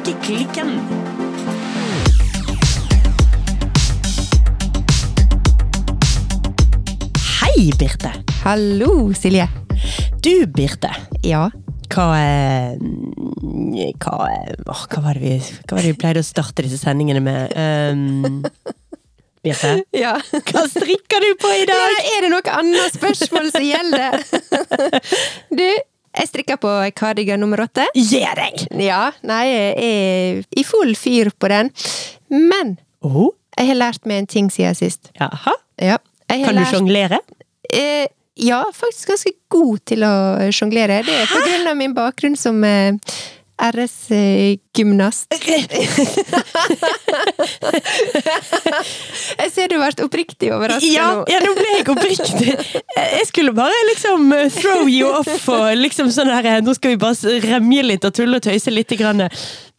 Strikkeklikken. Hei, Birte. Hallo, Silje. Du, Birte. Ja. Hva eh, Hva, eh, åh, hva, var det vi, hva var det vi pleide å starte disse sendingene med? Um, Birte, ja. hva strikker du på i dag? er det noe annet spørsmål som gjelder? du, jeg strikker på kardigan nummer åtte. Gjør deg! Ja, nei, jeg er i full fyr på den. Men Oh, jeg har lært meg en ting siden sist. jaha. Ja. Kan du lært- sjonglere? Eh, ja, faktisk ganske god til å sjonglere. Det er på grunn av min bakgrunn som eh, RS-gymnast. jeg ser du har vært oppriktig overrasket Ja, nå. ja, nå ble jeg oppriktig. Jeg skulle bare liksom uh, throw you off og liksom sånn her Nå skal vi bare remje litt og tulle og tøyse litt. Grann.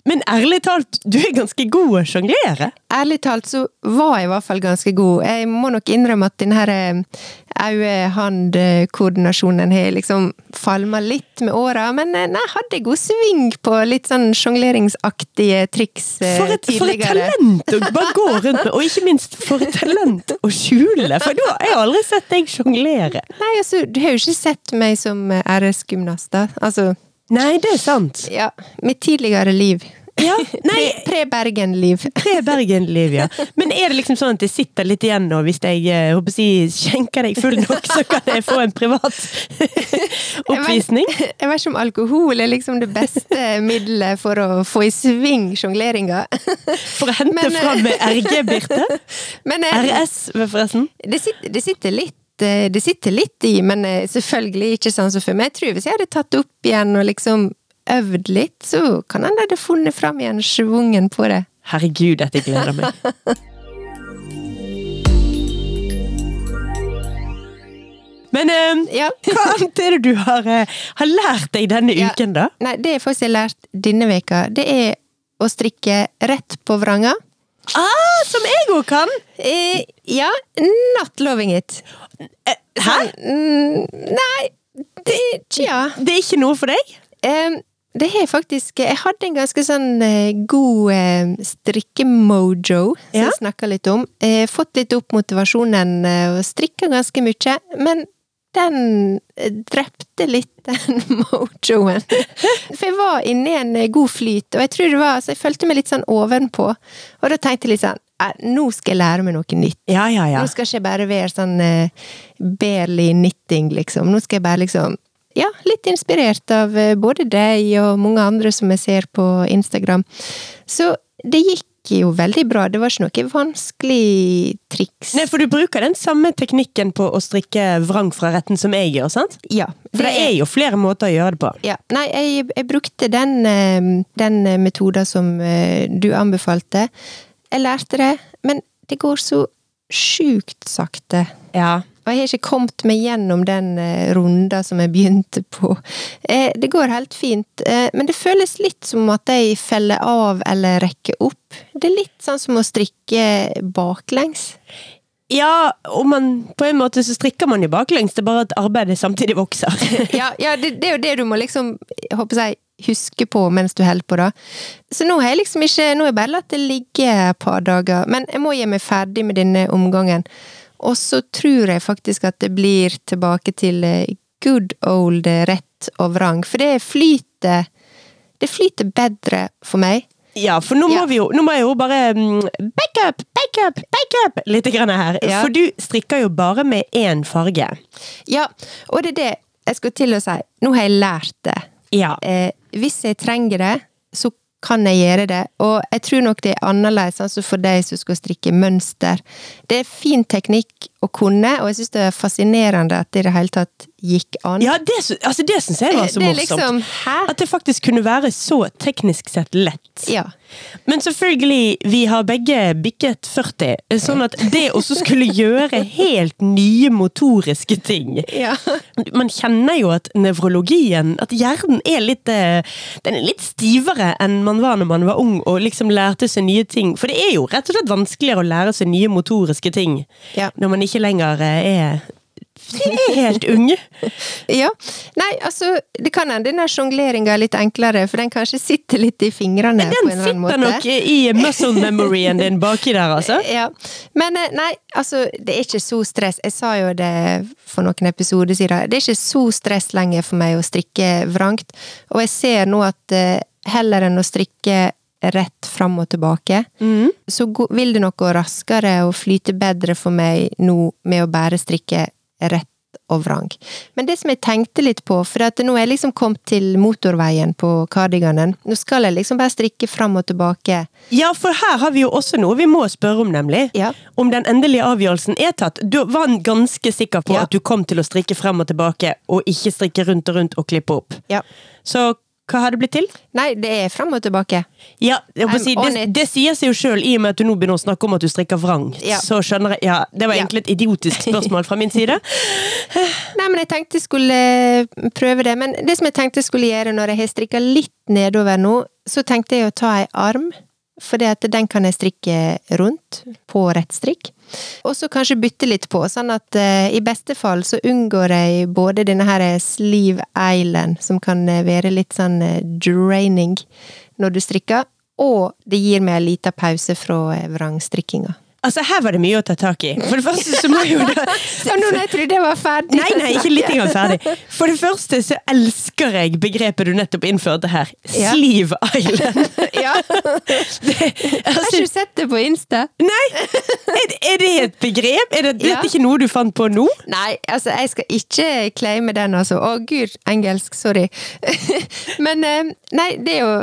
Men ærlig talt, du er ganske god å sjonglere. Ærlig talt så var jeg i hvert fall ganske god. Jeg må nok innrømme at den her øye-hand-koordinasjonen har liksom falma litt med åra, men jeg nei, hadde god sving på litt sånn sjongleringsaktige triks eh, For et, for et talent å bare gå rundt med, og ikke minst for et talent å skjule. For da har jeg aldri sett deg sjonglere. Nei, altså, du har jo ikke sett meg som eh, RS-gymnast, da. Altså, Nei, det er sant. ja, mitt tidligere liv. Ja, Pre-Bergen-liv. Pre-Bergen-liv, ja. Men er det liksom sånn at det sitter litt igjen nå, hvis jeg eh, håper å si, skjenker deg full nok, så kan jeg få en privat oppvisning? Jeg vet, jeg vet ikke om alkohol er liksom det beste middelet for å få i sving sjongleringa. For å hente Men, eh, fram RG, Birte. Men eh, RS, forresten. det, sitter, det, sitter litt, eh, det sitter litt i, men eh, selvfølgelig ikke sånn som før. Men jeg tror hvis jeg hadde tatt det opp igjen og liksom øvd litt, så kan han det funnet fram igjen schwungen på det. Herregud, dette gleder meg. Men eh, Ja. hva annet er det du har, eh, har lært deg denne Ja. uken, da? Nei, det jeg faktisk har lært denne veka, det er å strikke rett på vranga. Ah, som jeg òg kan! Eh, ja, not loving it. Eh, Hæ? Mm, nei, det Tja. Det er ikke noe for deg? Em, det har faktisk Jeg hadde en ganske sånn eh, god eh, strikkemojo, som Ja. jeg snakka litt om. Jeg har fått litt opp motivasjonen eh, og strikka ganske mye. Men den drepte litt den mojoen. For jeg var inne i en god flyt, og jeg tror det var Altså, jeg følte meg litt sånn ovenpå. Og da tenkte jeg litt sånn "Eh, Nå skal jeg lære meg noe nytt. Ja, ja, ja. Nå skal ikke jeg bare være sånn uh, barely knitting, liksom. Nå skal jeg bare liksom Ja, litt inspirert av eh, både deg og mange andre som jeg ser på Instagram. Så det gikk jo veldig bra. Det var ikke noe vanskelig triks. Nei, for du bruker den samme teknikken på å strikke vrang fra retten som jeg gjør, sant? Ja. For det er jo flere måter å gjøre det på. ja. Nei, jeg, jeg brukte den, eh, den metoden som eh, du anbefalte. Jeg lærte det, men det går så sjukt sakte. Ja. Og jeg har ikke kommet meg gjennom den eh, runda som jeg begynte på. Eh, det går helt fint, eh, men det føles litt som at jeg feller av eller rekker opp. Det er litt sånn som å strikke baklengs. Ja, og man, på en måte så strikker man jo baklengs, det er bare at arbeidet samtidig vokser. Ja, ja det, det er jo det du må liksom, jeg håper jeg, huske på mens du holder på, da. Så nå har jeg liksom ikke Nå har jeg bare latt det ligge et par dager, men jeg må gi meg ferdig med denne omgangen. Og så tror jeg faktisk at det blir tilbake til eh, good old rett og vrang, for det flyter Det flyter bedre for meg. Ja, for nå må Ja. vi jo Nå må jeg jo bare mm, back up, back up, back up litt grann her. Ja. For du strikker jo bare med én farge. Ja, og det er det jeg skulle til å si. Nå har jeg lært det. Ja. Eh, hvis jeg trenger det, så kan jeg gjøre det. Og jeg tror nok det er annerledes altså for deg som skal strikke mønster. Det er fin teknikk å kunne, og jeg syns det er fascinerende at det i det hele tatt gikk an. Ja, det, altså det syns jeg var så morsomt. liksom At det faktisk kunne være så teknisk sett lett. Ja. Men selvfølgelig, vi har begge bikket 40, sånn at det også skulle gjøre helt nye motoriske ting ja. Man kjenner jo at nevrologien, at hjernen er litt eh, Den er litt stivere enn man var når man var ung og liksom lærte seg nye ting. For det er jo rett og slett vanskeligere å lære seg nye motoriske ting Ja. når man ikke lenger eh, er De er helt unge. Ja. Nei, altså, det kan hende denne sjongleringa er litt enklere, for den kanskje sitter litt i fingrene på Den en eller annen måte. sitter nok i muscle memoryen din baki der, altså. Ja. Men eh, nei, altså, det er ikke så stress. Jeg sa jo det for noen episoder siden. Det er ikke så stress lenger for meg å strikke vrangt. Og jeg ser nå at eh, heller enn å strikke rett fram og tilbake, så vil det nok gå raskere og flyte bedre for meg nå med å bare strikke rett og vrang. Men det som jeg tenkte litt på, for at nå er jeg liksom kommet til motorveien på kardiganen, nå skal jeg liksom bare strikke fram og tilbake. Ja, for her har vi jo også noe vi må spørre om, nemlig. Ja. Om den endelige avgjørelsen er tatt. Du var ganske sikker på Ja. at du kom til å strikke frem og tilbake, og ikke strikke rundt og rundt og klippe opp. Ja. Så hva har det blitt til? Nei, det er fram og tilbake. Ja, si, det, det sier seg jo sjøl, i og med at du nå begynner å snakke om at du strikker vrangt. Ja. Så skjønner jeg Ja, det var egentlig et idiotisk spørsmål fra min side. Nei, men jeg tenkte jeg skulle eh, prøve det. Men det som jeg tenkte jeg skulle gjøre når jeg har strikka litt nedover nå, så tenkte jeg å ta ei arm. For den kan jeg strikke rundt på rett strikk. Og så kanskje bytte litt på, sånn at uh, i beste fall så unngår jeg både denne her sleeve island, som kan eh, være litt sånn eh, draining når du strikker, og det gir meg en liten pause fra vrangstrikkinga. Altså, her var det mye å ta tak i. For det første så må jo da nå når jeg trodde jeg var ferdig Nei, nei, ikke litt engang ferdig. For det første så elsker jeg begrepet du nettopp innførte her. Ja. Sleeve Island. Ja. Har Altså, ikke du sett det på Insta? nei! Er, er det et begrep? Er det, det Ja. er ikke noe du fant på nå? Nei, altså, jeg skal ikke claime den, altså. Å gud, engelsk, sorry. Men eh, nei, det er jo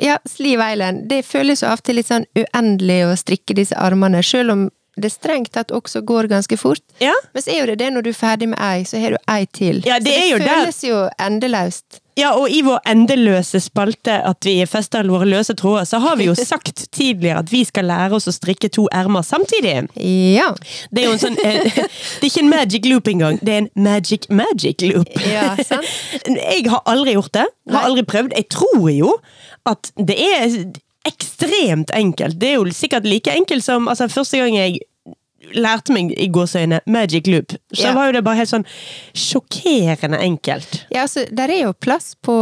Ja, Sleeve Island. Det føles jo av og til litt sånn uendelig å strikke disse armene, sjøl om det strengt tatt også går ganske fort. Ja. Men så er jo det det når du er ferdig med ei, så har du ei til. Ja, det så det der. føles jo endeløst. Ja, og i vår endeløse spalte at vi fester våre løse tråder, så har vi jo sagt tidligere at vi skal lære oss å strikke to ermer samtidig. Ja. Det er jo en sånn eh, Det er ikke en magic loop engang, det er en magic magic loop. Ja, sant. Jeg har aldri gjort det. Har aldri prøvd. Jeg tror jo at det er ekstremt enkelt. Det er jo sikkert like enkelt som altså, første gang jeg lærte meg i gåseøyne magic loop, så Ja. var jo det bare helt sånn sjokkerende enkelt. Ja, altså, der er jo plass på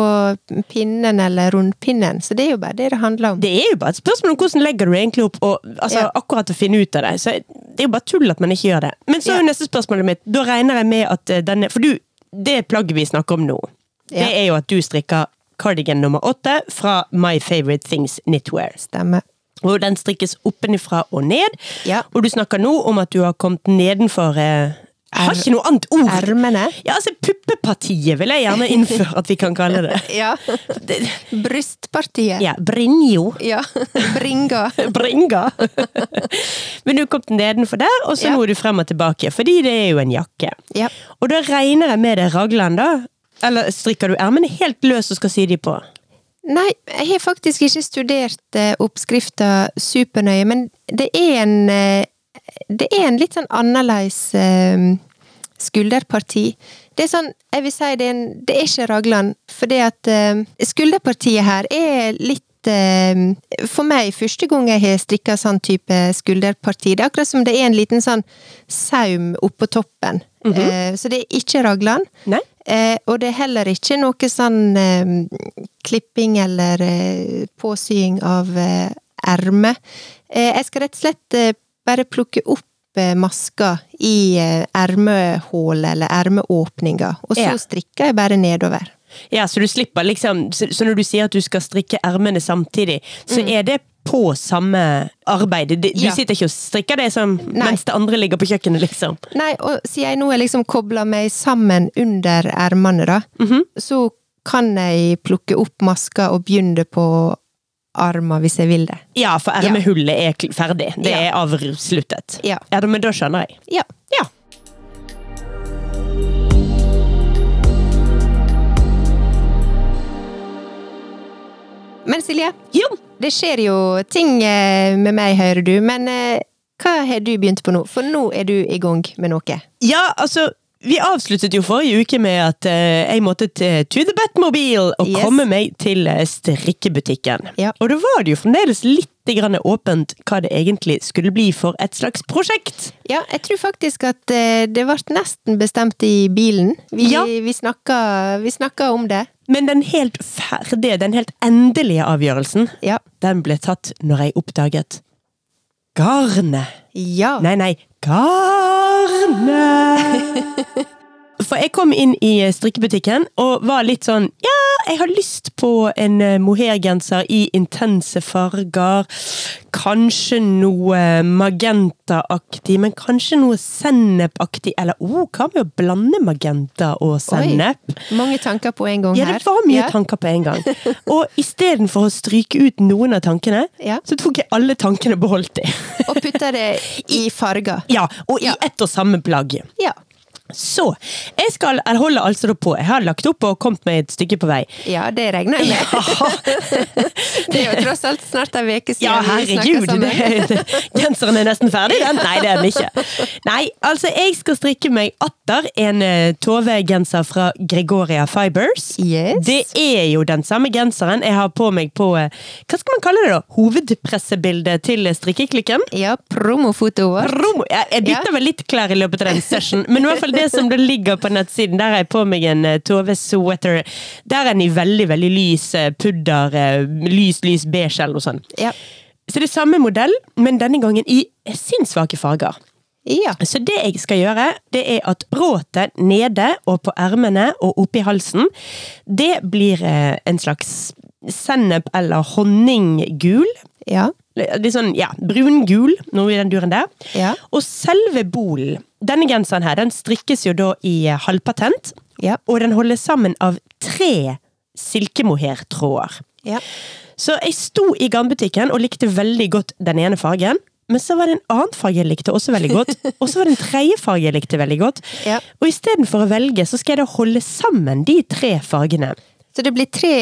pinnen eller rundpinnen, så det er jo bare det det handler om. Det er jo bare et spørsmål om hvordan legger du egentlig opp, og altså, Ja. akkurat å finne ut av det. Så det er jo bare tull at man ikke gjør det. Men så er jo neste spørsmålet mitt, da regner jeg med at eh, denne For du, det plagget vi snakker om nå, Ja. det er jo at du strikker cardigan nummer åtte fra My Favorite Things Knitwear. Stemmer. Og den strikkes oppenifra og ned. Ja. Og du snakker nå om at du har kommet nedenfor eh, Jeg har ikke noe annet ord! Ermene. Ja, altså Puppepartiet vil jeg gjerne innføre at vi kan kalle det. Ja. Brystpartiet. Ja, Brinjo. Ja. Bringa. Bringa. Men du kom nedenfor der, og så Ja. er du frem og tilbake, fordi det er jo en jakke. Ja. Og da regner jeg med det raglan, da? Eller strikker du ermene helt løs og skal sy de på? Nei, jeg har faktisk ikke studert eh, oppskrifta supernøye, men det er en eh, Det er en litt sånn annerledes eh, skulderparti. Det er sånn, jeg vil si det er, en, det er ikke raglan, fordi at eh, skulderpartiet her er litt For meg, første gang jeg har strikka sånn type skulderparti, det er akkurat som det er en liten sånn saum oppå toppen. eh, så det er ikke raglan. Nei? Eh, og det er heller ikke noe sånn eh, klipping eller eh, påsying av eh, erme. Eh, jeg skal rett og slett eh, bare plukke opp maska i eh, ermehullet eller ermeåpninga, og så Ja. strikker jeg bare nedover. Ja, så du slipper liksom Så når du sier at du skal strikke ermene samtidig, så er det på samme arbeid? Du Mm. Ja. sitter ikke og strikker det som, mens det andre ligger på kjøkkenet, liksom? Nei, og siden jeg nå har liksom kobla meg sammen under ermene, da, så kan jeg plukke opp maska og begynne på armer hvis jeg vil det. Ja, for ermehullet er ferdig. Det Ja. er avsluttet. Ja. ja, men da skjønner jeg. Ja. Men Silje, Jo, det skjer jo ting eh, med meg, hører du, men eh, hva har du begynt på nå? For nå er du i gang med noe. Ja, altså Vi avsluttet jo forrige uke med at eh, jeg måtte til to the Batmobile og Yes. komme meg til eh, strikkebutikken. Ja. Og da var det jo fremdeles litt grann åpent hva det egentlig skulle bli for et slags prosjekt. Ja, jeg tror faktisk at eh, det ble nesten bestemt i bilen. Vi, Ja. vi, snakka, vi snakka om det. Men den helt ferdige, den helt endelige avgjørelsen, Ja. den ble tatt når jeg oppdaget garnet. Ja. Nei, nei, garnet! For jeg kom inn i strikkebutikken og var litt sånn Ja, jeg har lyst på en eh, mohairgenser i intense farger. Kanskje noe magentaaktig, men kanskje noe sennepaktig. Eller oh, hva med å blande magenta og sennep? Mange tanker på en gang her. Ja, det var mye ja. tanker på en gang. Og istedenfor å stryke ut noen av tankene, Ja. så tok jeg alle tankene og beholdt dem. Og putta det i farger. Ja, og i ett og samme plagg. Ja. Så, jeg skal, jeg holder altså da på. Jeg har lagt opp og kommet meg et stykke på vei. ja, det regner jeg med. Det er jo tross alt snart en uke siden Ja, vi snakka herregud! sammen. Genseren er nesten ferdig, den. Nei, det er den ikke. Nei, altså, jeg skal strikke meg atter en uh, Tove-genser fra Gregoria Fibers. Yes. Det er jo den samme genseren jeg har på meg på eh, Hva skal man kalle det, da? Hovedpressebildet til strikkeklikken? Ja, promofotoet vårt. Promo. Jeg, jeg bytter Ja. vel litt klær i løpet av den session, men i hvert fall det som det ligger på nettsiden, der har jeg på meg en uh, Tove sweater. Der er den i veldig, veldig lys eh, pudder, eh, lys, lys beige eller noe sånt. Ja. Så det er samme modell, men denne gangen i sinnssvake farger. ja. Så det jeg skal gjøre, det er at bråtet nede og på ermene og oppi halsen, det blir eh, en slags sennep eller honninggul. Ja. Litt sånn, ja, brungul, noe i den duren der. Ja. Og selve bolen, denne genseren her, den strikkes jo da i eh, halvpatent, Ja. og den holdes sammen av tre silkemohairtråder. Ja. Så jeg sto i garnbutikken og likte veldig godt den ene fargen. Men så var det en annen farge jeg likte også veldig godt, og så var det en tredje farge jeg likte veldig godt. Ja. Og istedenfor å velge, så skal jeg da holde sammen de tre fargene. Så det blir tre,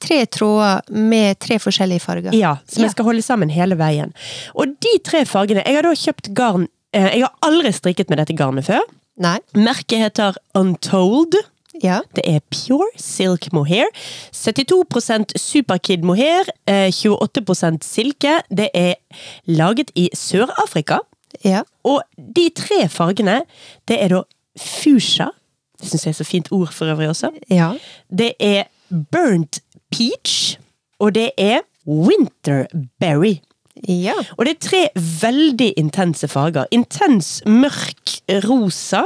tre tråder med tre forskjellige farger. Ja, Som jeg skal holde sammen hele veien. Og de tre fargene Jeg har da kjøpt garn eh, Jeg har aldri strikket med dette garnet før. Nei. Merket heter Untold. Ja. Det er Pure Silk Mohair. 72% Superkid Mohair, eh, 28% silke. Det er laget i Sør-Afrika. Ja. Og de tre fargene, det er da fuchsia. Det syns jeg er så fint ord for øvrig også. Ja. Det er burnt peach, og det er winterberry. Ja. Og det er tre veldig intense farger. Intens mørk rosa,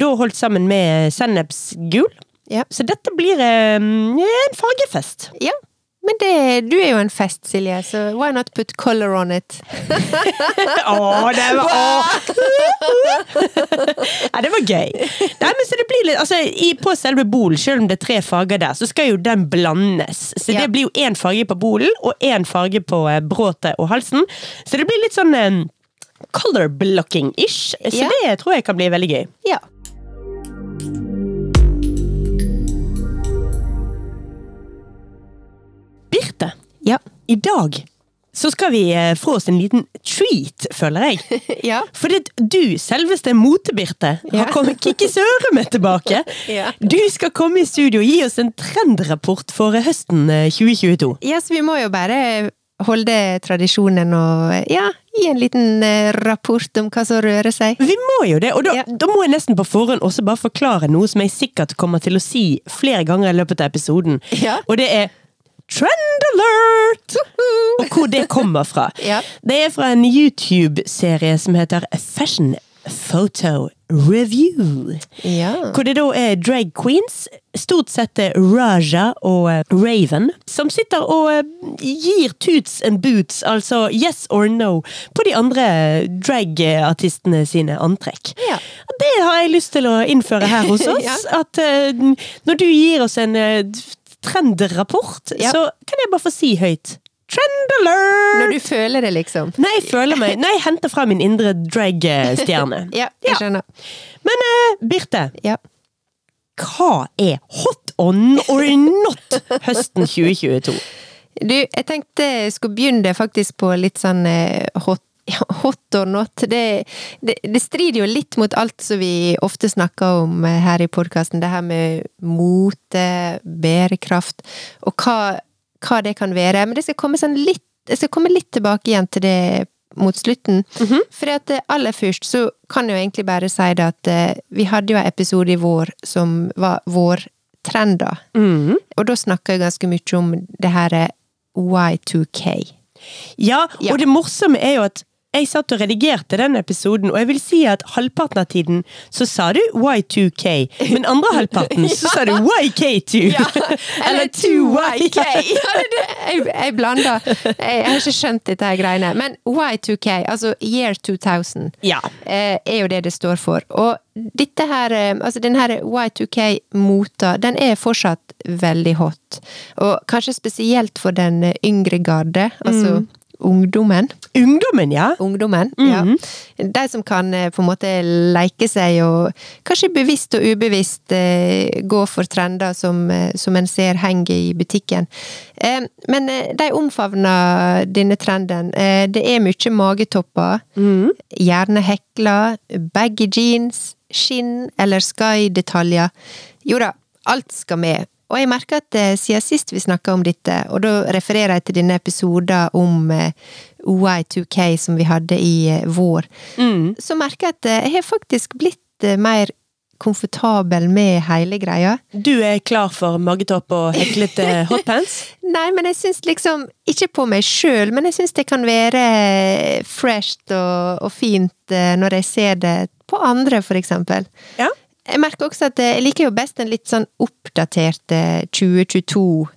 da holdt sammen med sennepsgul. Ja. Så dette blir um, en fargefest. ja. Men det, du er jo en fest, Silje, så why not put color on it? Å, det var Nei, det var gøy. Nei, men så det blir litt, altså, i, På selve bolen, selv om det er tre farger der, så skal jo den blandes. Så Ja. det blir jo én farge på bolen og én farge på eh, bråtet og halsen. Så det blir litt sånn eh, color blocking-ish. Så Ja. det tror jeg kan bli veldig gøy. Ja. Ja. i dag så skal vi eh, få oss en liten treat, føler jeg. Ja. Fordi du, selveste Mote-Birte, har Ja. kommet Kikki sørumet tilbake. Ja. Du skal komme i studio og gi oss en trendrapport for høsten eh, 2022. ja, så vi må jo bare holde tradisjonen og ja, gi en liten eh, rapport om hva som rører seg. Vi må jo det, og da, Ja. da må jeg nesten på forhånd også bare forklare noe som jeg sikkert kommer til å si flere ganger i løpet av episoden. Ja. Og det er Trend alert! Og hvor det kommer fra. Ja. Det er fra en YouTube-serie som heter Fashion Photo Review. Ja. Hvor det da er drag queens, stort sett eh, Raja og eh, Raven, som sitter og eh, gir toots and boots, altså yes or no, på de andre dragartistene sine antrekk. Ja. Det har jeg lyst til å innføre her hos oss. Ja. At når du gir oss en trendrapport, Ja. så kan jeg bare få si høyt Trend alert! Når du føler det, liksom. Når jeg føler meg Når jeg henter fra min indre drag-stjerne. Ja, jeg skjønner. Men uh, Birte, Ja. hva er hot on or not høsten 2022? Du, jeg tenkte jeg skulle begynne faktisk på litt sånn eh, hot hot or not, det, det, det, strider jo litt mot alt som vi ofte snakker om eh, her i podkasten. Det her med mote, bærekraft, og hva, hva, det kan være. Men det skal komme sånn litt, jeg skal komme litt tilbake igjen til det mot slutten. Mm -hmm. For at eh, aller først så kan jeg jo egentlig bare si det at uh, vi hadde jo en episode i vår som var vårtrender. Mm -hmm. Og da snakka jeg ganske mye om det her Y2K. Ja, og ja. det morsomme er jo at jeg satt og redigerte den episoden, og jeg vil si at halvparten av tiden så sa du Y2K, men andre halvparten så sa du YK2. Ja, eller 2YK. Ja, jeg, jeg blanda. Jeg, jeg, har ikke skjønt dette her greiene. Men Y2K, altså Year 2000, ja. Eh, er jo det det står for. Og dette her, eh, altså den her Y2K-mota, den er fortsatt veldig hot. Og kanskje spesielt for den yngre garde. altså mm ungdommen. Ungdommen, ja! Ungdommen, mm -hmm. ja. De som kan eh, på en måte leke seg og kanskje bevisst og ubevisst eh, gå for trender som, eh, som en ser henger i butikken. Eh, men de omfavner denne trenden. Eh, det er mye magetopper, mm. gjerne hekla, baggy jeans, skinn eller sky-detaljer. Jo da, alt skal med. Og jeg merker at eh, siden sist vi snakka om dette, og da refererer jeg til denne episoden om eh, OI2K som vi hadde i eh, vår, mm. så merker jeg at jeg har faktisk blitt mer komfortabel med hele greia. Du er klar for magetopp og heklete hotpants? Nei, men jeg syns liksom Ikke på meg sjøl, men jeg syns det kan være fresht og, og, fint når jeg ser det på andre, for eksempel. Ja jeg merker også at jeg liker jo best den litt sånn oppdaterte 2022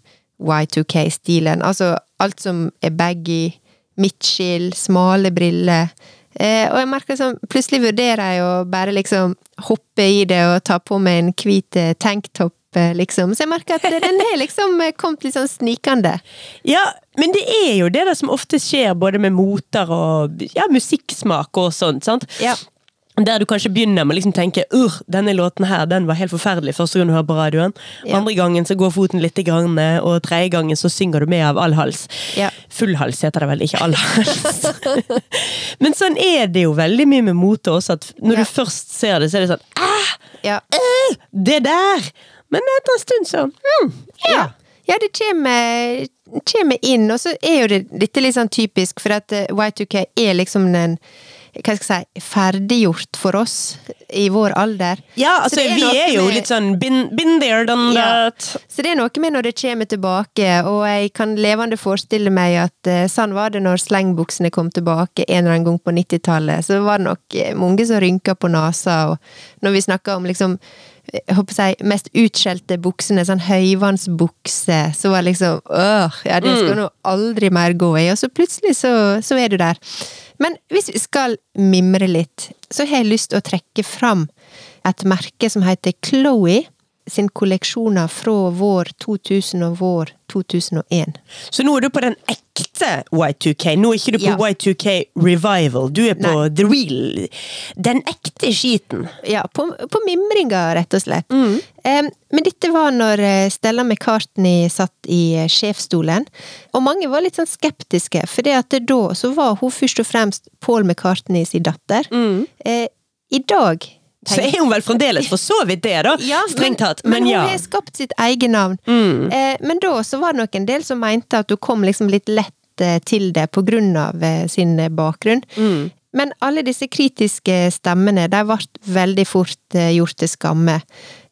Y2K-stilen. Altså alt som er baggy, midtskill, smale briller. Eh, og jeg merker sånn, plutselig vurderer jeg å bare liksom hoppe i det og ta på meg en hvit eh, tanktop, eh, liksom. Så jeg merker at den har liksom kommet litt sånn snikende. Ja, men det er jo det der som ofte skjer, både med moter og ja, musikksmak og sånt. sant? Ja. Der du kanskje begynner med å liksom tenke uh, denne låten her, den var helt forferdelig første gang du hører på radioen. Ja. Andre gangen så går foten litt, grann, og tredje gangen så synger du med av all hals. Ja. Full hals heter det vel, ikke all hals. Men sånn er det jo veldig mye med mote også, at når ja. du først ser det, så er det sånn Æh! ja. uh, Det der! Men etter en stund så mm, ja. Ja, det kommer, kommer inn, og så er jo det, dette litt sånn typisk, for at eh, Y2K er liksom den hva skal jeg si, ferdiggjort for oss i vår alder. Ja, altså er vi er jo med, litt sånn been, been there, done ja, that. Så det er noe med når det kommer tilbake, og jeg kan levende forestille meg at uh, sånn var det når slengbuksene kom tilbake en eller annen gang på 90-tallet. Så var det nok eh, mange som rynka på nesa, og når vi snakka om liksom jeg håper jeg, mest utskjelte buksene, sånn høyvannsbukse, så var det liksom øh, ja, det skal mm. nå aldri mer gå i, og så plutselig så, så er du der. Men hvis vi skal mimre litt, så har jeg lyst til å trekke fram et merke som heter Chloé sin kolleksjoner fra vår 2000 og vår 2001. Så nå er du på den ekte Y2K, nå er ikke du på ja. Y2K Revival, du er på Nei. the real, den ekte skiten. Ja, på, på mimringa, rett og slett. Mm. Um, men dette var når eh, Stella McCartney satt i eh, sjefsstolen, og mange var litt sånn skeptiske, for da så var hun først og fremst Paul McCartney sin datter. Mm. Uh, I dag så er hun vel fremdeles for så vidt det, da. Ja, Strengt tatt. Men, men, hun har skapt sitt eget navn. Mm. Eh, men da så var det nok en del som mente at hun kom liksom litt lett til det på grunn av eh, sin eh, bakgrunn. Mm. Men alle disse kritiske stemmene, de ble veldig fort eh, gjort til skamme.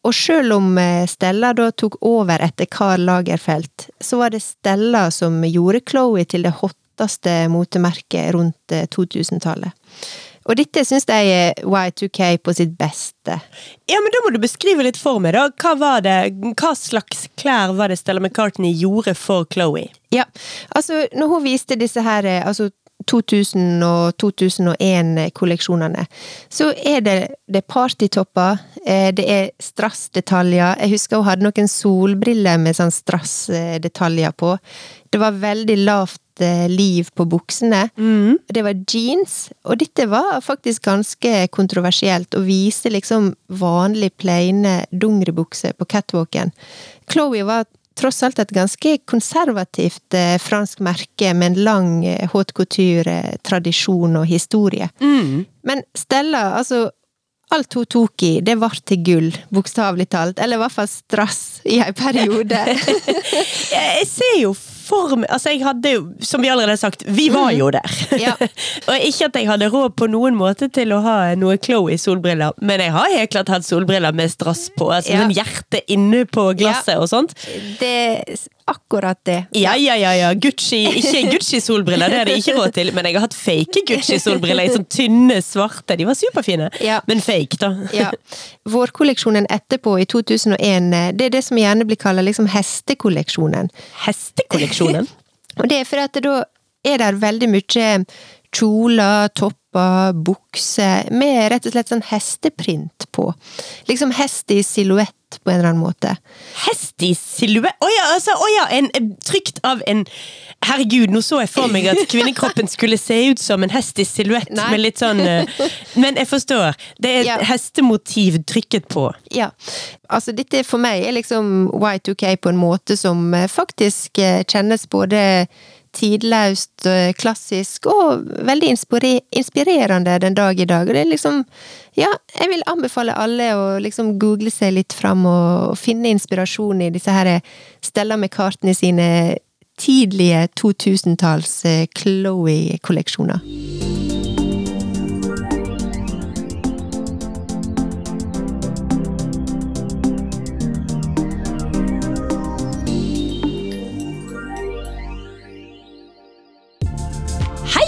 Og selv om eh, Stella da tok over etter Karl Lagerfeld, så var det Stella som gjorde Chloé til det hotteste motemerket rundt 2000-tallet. Og dette syns jeg er Y2K på sitt beste. Ja, men da må du beskrive litt for meg, da. Hva, var det, hva slags klær var det Stella McCartney gjorde for Chloé? Ja, altså, når hun viste disse her altså 2000 og 2001-kolleksjonene, så er det, det partytopper, eh, det er strassdetaljer. Jeg husker hun hadde noen solbriller med sånn strassdetaljer på. Det var veldig lavt Eh, liv på buksene. Mm. Det var jeans, og dette var faktisk ganske kontroversielt, å vise liksom vanlig plaine dungeribukser på catwalken. Chloé var tross alt et ganske konservativt eh, fransk merke med en lang eh, haute couture-tradisjon og historie. Mm. Men Stella, altså Alt hun tok i, det ble til gull, bokstavelig talt. Eller i hvert fall strass i en periode. Jeg ser jo for meg Altså, jeg hadde jo, som vi allerede har sagt, vi var jo der. Ja. og ikke at jeg hadde råd på noen måte til å ha noe Chloé-solbriller, men jeg har helt klart hatt solbriller med strass på. Altså Ja. sånn hjerte inne på glasset og sånt. Det akkurat det. Ja, ja, ja, ja. Gucci, ikke Gucci-solbriller, det er det ikke råd til, men jeg har hatt fake Gucci-solbriller i sånn tynne, svarte. De var superfine. Ja. Men fake, da. Ja. Vårkolleksjonen etterpå, i 2001, det er det som gjerne blir kalt liksom hestekolleksjonen. Hestekolleksjonen. Og det er fordi at da er det veldig mye kjoler, topper, bukser, med rett og slett sånn hesteprint på. Liksom hest i silhuett på en eller annen måte. Hest i silhuett Å ja, altså, oh ja, en, en trykt av en Herregud, nå så jeg for meg at kvinnekroppen skulle se ut som en hest i silhuett, med litt sånn eh, Men jeg forstår. Det er et Ja. hestemotiv trykket på. Ja. Altså, dette for meg er liksom Y2K på en måte som eh, faktisk eh, kjennes både tidløst, eh, klassisk og veldig inspirerende den dag i dag. Og det er liksom Ja, jeg vil anbefale alle å liksom google seg litt fram og finne inspirasjon i disse her Stella McCartney sine tidlige 2000-talls eh, Chloé-kolleksjoner.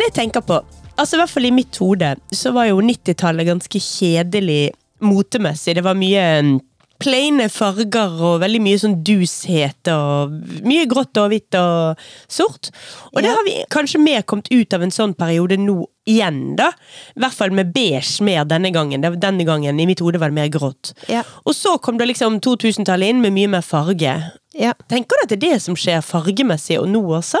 Men jeg tenker på, altså i hvert fall i mitt hode, så var jo 90-tallet ganske kjedelig motemessig. Det var mye mm, plaine farger og veldig mye sånn dushet og mye grått og hvitt og sort. Og det har vi kanskje mer kommet ut av en sånn periode nå igjen, da. I hvert fall med beige mer denne gangen. Denne gangen i mitt hode var det mer grått. Ja. Og så kom det liksom 2000-tallet inn med mye mer farge. Ja. Tenker du at det er det som skjer fargemessig og nå også?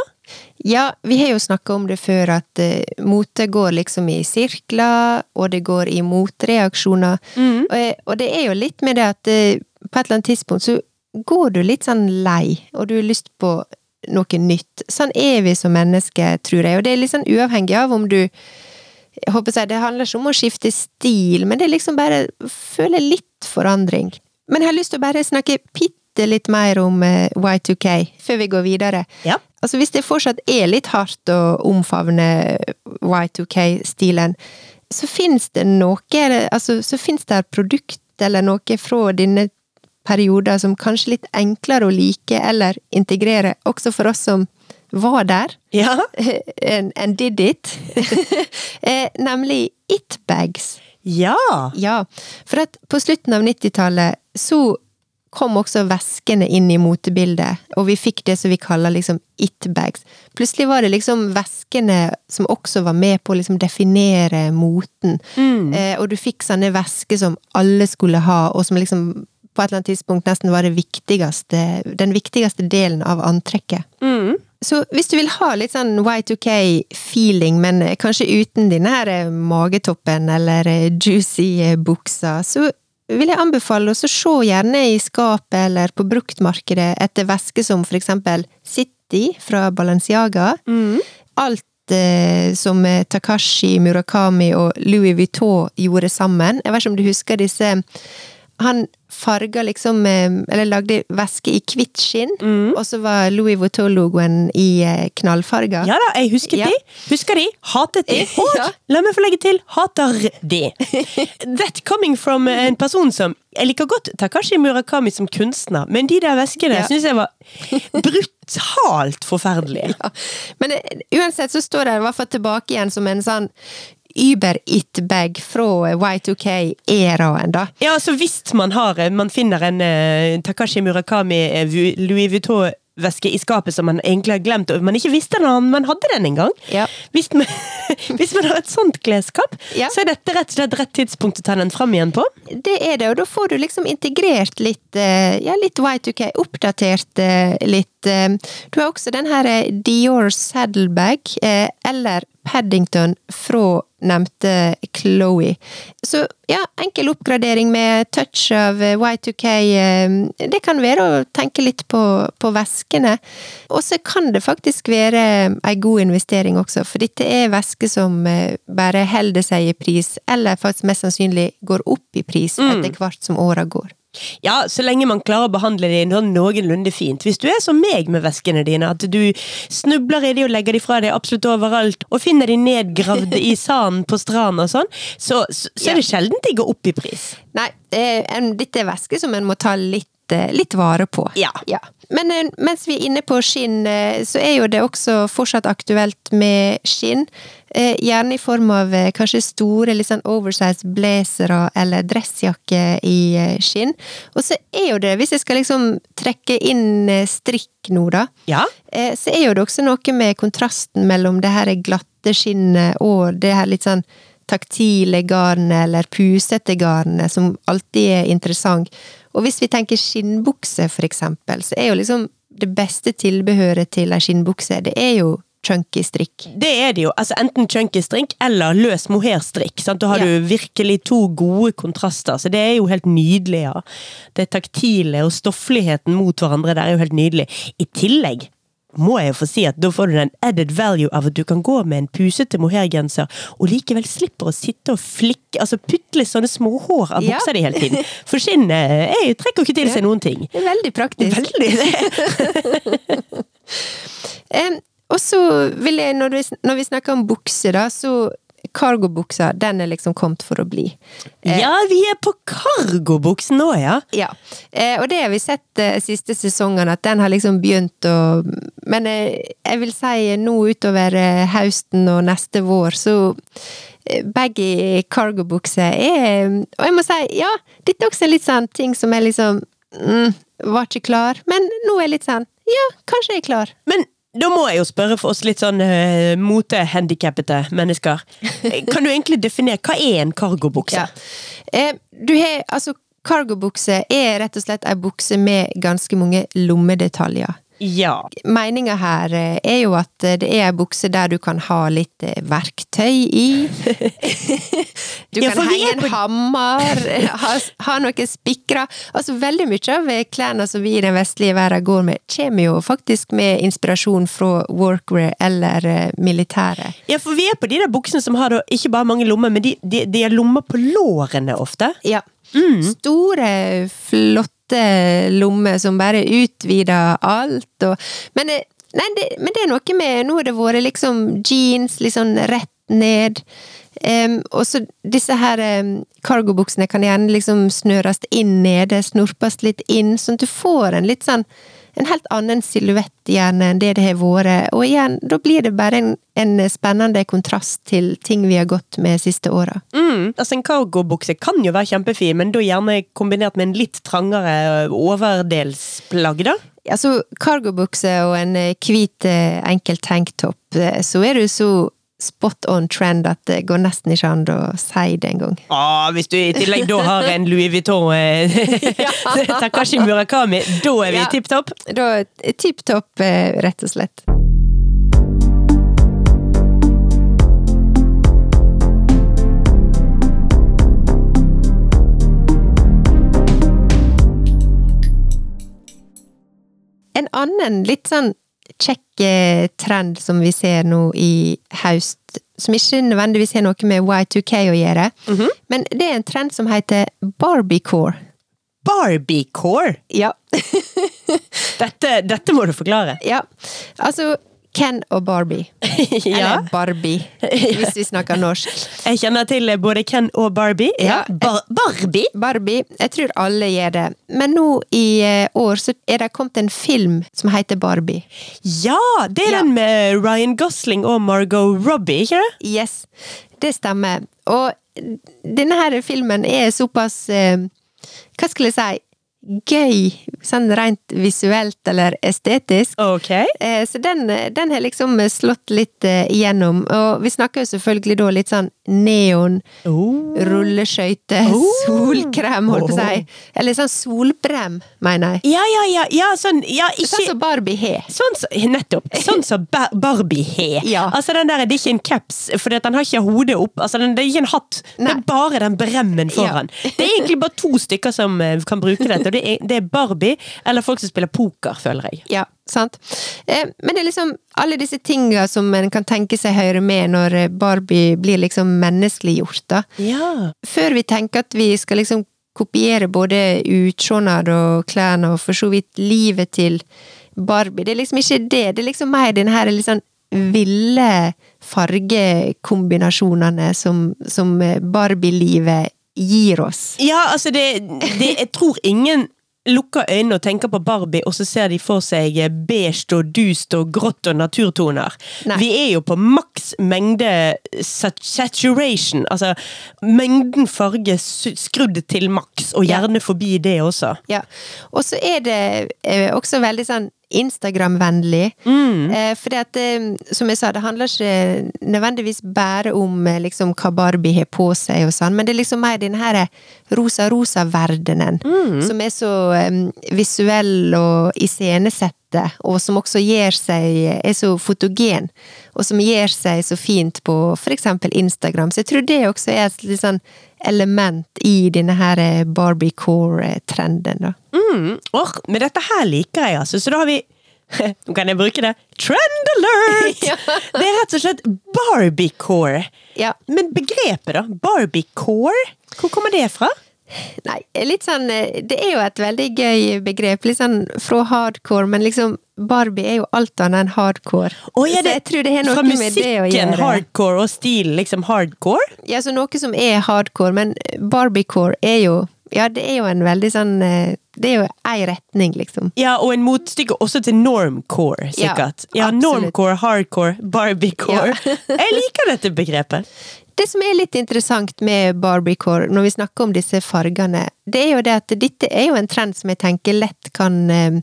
Ja, vi har jo snakka om det før, at uh, mote går liksom i sirkler, og det går i motreaksjoner. Og, eh, og det er jo litt med det at eh, på et eller annet tidspunkt så går du litt sånn lei, og du har lyst på noe nytt. Sånn er vi som mennesker, tror jeg, og det er litt sånn uavhengig av om du jeg håper jeg, Det handler ikke om å skifte stil, men det er liksom bare å føle litt forandring. Men jeg har lyst til å bare snakke bitte litt mer om eh, Y2K før vi går videre. Ja. Altså Hvis det fortsatt er litt hardt å omfavne Y2K-stilen, så fins det noe Altså, så fins det produkt eller noe fra denne perioden som kanskje er litt enklere å like eller integrere, også for oss som var der Ja. and, and did it. Eh, Nemlig It-bags. Ja. Ja, for at på slutten av 90-tallet så kom også veskene inn i motebildet, og vi fikk det som vi kaller liksom it-bags. Plutselig var det liksom veskene som også var med på å liksom definere moten. Eh, og du fikk sånne vesker som alle skulle ha, og som liksom på et eller annet tidspunkt nesten var det viktigste, den viktigste delen av antrekket. Mm. Så hvis du vil ha litt sånn Y2K-feeling, men kanskje uten denne her eh, magetoppen eller eh, juicy bukser, buksa, så vil jeg anbefale oss å se gjerne i skapet eller på bruktmarkedet etter væske som for eksempel City fra Balenciaga. Alt eh, som eh, Takashi Murakami og Louis Vuitton gjorde sammen. Jeg vet ikke om du husker disse han farga liksom eh, Eller lagde væske i hvitt skinn, og så var Louis Vuitton-logoen i eh, knallfarger. Ja da, jeg husket Ja. de. Husker de. Hatet de. Og Ja. la meg få legge til hater de. That coming from en person som Jeg liker godt Takashi Murakami som kunstner, men de der veskene Ja. syns jeg var brutalt forferdelige. Ja. Men eh, uansett så står det i hvert fall tilbake igjen som en sånn Uber It-bag fra Y2K-æraen, da. Ja, altså hvis man har Man finner en uh, Takashi Murakami eh, Louis Vuitton-veske i skapet som man egentlig har glemt, og man ikke visste den, man hadde den engang. Ja. Hvis, man, hvis man har et sånt klesskap, Ja. så er dette rett og slett rett tidspunkt å ta den fram igjen på. Det er det, og da får du liksom integrert litt, eh, ja, litt Y2K, oppdatert eh, litt. eh. Du har også den her eh, Dior Saddlebag, eh, eller Paddington fra nevnte Chloé. Så ja, enkel oppgradering med touch av eh, Y2K. eh, Det kan være å tenke litt på, på veskene. Og så kan det faktisk være ei god investering også, for dette er væsker som eh, bare holder seg i pris, eller faktisk mest sannsynlig går opp i pris etter hvert som åra går. Ja, så lenge man klarer å behandle de sånn noenlunde fint. Hvis du er som meg med veskene dine, at du snubler i de og legger de fra deg absolutt overalt, og finner de nedgravd i sanden på stranden og sånn, så, så, så er det sjelden de går opp i pris. Nei, en- dette er væske som en må ta litt, eh, litt vare på. Ja. Men eh, mens vi er inne på skinn, eh, så er jo det også fortsatt aktuelt med skinn. Eh, Gjerne i form av kanskje store, litt sånn oversized blazere eller dressjakke i skinn. Og så er jo det, hvis jeg skal liksom trekke inn strikk nå, da, Ja. eh, så er jo det også noe med kontrasten mellom det her glatte skinnet og det her litt sånn taktile garnet eller pusete garnet som alltid er interessant. Og hvis vi tenker skinnbukse, for eksempel, så er jo liksom det beste tilbehøret til ei skinnbukse, det er jo chunky strikk. Det er det jo. altså Enten chunky strikk eller løs mohairstrikk. Da har Ja. du virkelig to gode kontraster, så det er jo helt nydelig. ja. Det taktile og stoffligheten mot hverandre der er jo helt nydelig. I tillegg må jeg jo få si at da får du den added value av at du kan gå med en pusete mohairgenser, og likevel slipper å sitte og flikke, altså putle sånne små hår av Ja. buksa di hele tiden. For skinnet jeg trekker jo ikke til seg noen ting. Det er veldig praktisk. Veldig det. um, og så vil jeg, når vi, når vi snakker om bukse, da, så Cargobuksa, den er liksom kommet for å bli. Ja, vi er på cargobuksen nå, ja. Ja, eh, og det har vi sett de siste sesongene, at den har liksom begynt å Men eh, jeg vil si nå utover eh, høsten og neste vår, så eh, baggy cargobukse er Og jeg må si, ja, dette er også litt sånn ting som er liksom mm, Var ikke klar, men nå er jeg litt sånn Ja, kanskje jeg er klar. Men da må jeg jo spørre for oss litt sånn uh, motehandikappede mennesker. Kan du egentlig definere hva er en cargobukse? Ja. Eh, du altså, cargobukse er rett og slett ei bukse med ganske mange lommedetaljer. Ja. Meninga her eh, er jo at eh, det er ei bukse der du kan ha litt eh, verktøy i. Du kan ja, henge en på- hammer, ha, ha noen spikra Altså veldig mye av klærne som vi i den vestlige verden går med, kommer jo faktisk med inspirasjon fra workwear eller militæret. ja, for vi er på de der buksene som har ikke bare mange lommer, men de, de, de har lommer på lårene ofte. Ja. Mm. Store, flotte lommer som bare utvider alt, og Men, eh, nei, det, men det er noe med Nå har det vært liksom jeans sånn rett ned. Um, og så disse her um, cargobuksene kan gjerne liksom snøres inn nede, snorpes litt inn, sånn at du får en litt sånn en helt annen silhuett gjerne enn det det har vært. Og igjen, da blir det bare en, en spennende kontrast til ting vi har gått med de siste åra. Mm. Altså En cargobukse kan jo være kjempefin, men da gjerne kombinert med en litt trangere overdelsplagg, da. Altså, cargobukse og en eh, hvit eh, enkel tanktop, eh, så er du så spot on trend at det går nesten ikke an å si det engang. Ah, hvis du i tillegg da har en Louis Vuitton eh, Takashi Murakami, da er vi Ja. tipp topp. Da tipp topp, eh, rett og slett. En annen litt sånn kjekk trend som vi ser nå i høst, som ikke nødvendigvis har noe med Y2K å gjøre, men det er en trend som heter Barbiecore. Barbiecore! Ja. Dette, dette må du forklare. Ja, altså Ken og Barbie. ja. Eller Barbie, hvis vi snakker norsk. Jeg kjenner til både Ken og Barbie. Ja. Bar Barbie? Barbie, jeg tror alle gjør det. Men nå i eh, år så er det kommet en film som heter Barbie. Ja! Det er Ja. den med Ryan Gosling og Margot Robbie, ikke det? Yes, det stemmer. Og denne her filmen er såpass eh, Hva skal jeg si? Gøy, sånn rent visuelt eller estetisk. Ok. Eh, Så den, den har liksom slått litt eh, igjennom. Og vi snakker jo selvfølgelig da litt sånn neon, Oh. rulleskøyter, Oh. solkrem, holdt på å si. Eller sånn solbrem, mener jeg. Ja, ja, ja, ja, sånn ja, Sånn som Barbie har. Sånn så, nettopp. Sånn som Ba- Barbie har. Ja. Altså den der, Det er ikke en caps, for den har ikke hodet opp. Altså den, Det er ikke en hatt. Det er bare den bremmen foran. Det er egentlig bare to stykker som eh, kan bruke dette. Og Det er, det er Barbie eller folk som spiller poker, føler jeg. Ja, sant. Eh, men det er liksom alle disse tinga som en kan tenke seg høre med når eh, Barbie blir liksom menneskeliggjort, da. Ja. Før vi tenker at vi skal liksom kopiere både utseendet og klærne og for så vidt livet til Barbie. Det er liksom ikke det. Det er liksom mer den her litt sånn ville fargekombinasjonene som, som eh, Barbie-livet gir oss. Ja, altså det, det Jeg tror ingen lukker øynene og tenker på Barbie, og så ser de for seg beige og dust og grått og naturtoner. Nei. Vi er jo på maks mengde saturation, altså mengden farge skrudd til maks, og gjerne forbi det også. Ja. Og så er det eh, også veldig sånn Instagram-vennlig. Mm. Eh, fordi at, eh, som jeg sa, det handler ikke nødvendigvis bare om eh, liksom, hva Barbie har på seg og sånn, men det er liksom mer den her rosa-rosa-verdenen, Mm. som er så um, visuell og iscenesette, og som også gjør seg er så fotogen, og som gjør seg så fint på eksempel Instagram. Så jeg tror det også er et litt sånn element i denne her Barbie-core-trenden, da. Mm. Åh, men dette her liker jeg, altså. Så da har vi Nå kan jeg bruke det. Trend alert! Ja. Det er rett og slett Barbiecore. Ja. Men begrepet, da? Barbiecore? Hvor kommer det fra? Nei, litt sånn eh, Det er jo et veldig gøy begrep, litt sånn fra hardcore, men liksom Barbie er jo alt annet enn hardcore. Oh, ja, så det- jeg tror det har noe Fra med det å musikken hardcore og stilen liksom hardcore? Ja, så noe som er hardcore, men Barbiecore er jo Ja, det er jo en veldig sånn eh, Det er jo ei retning, liksom. Ja, og en motstykke også til normcore, sikkert. Ja, Ja, normcore, hardcore, barbiecore. Jeg liker dette begrepet. Det som er litt interessant med Barbiecore, når vi snakker om disse fargene, det er jo det at dette er jo en trend som jeg tenker lett kan eh,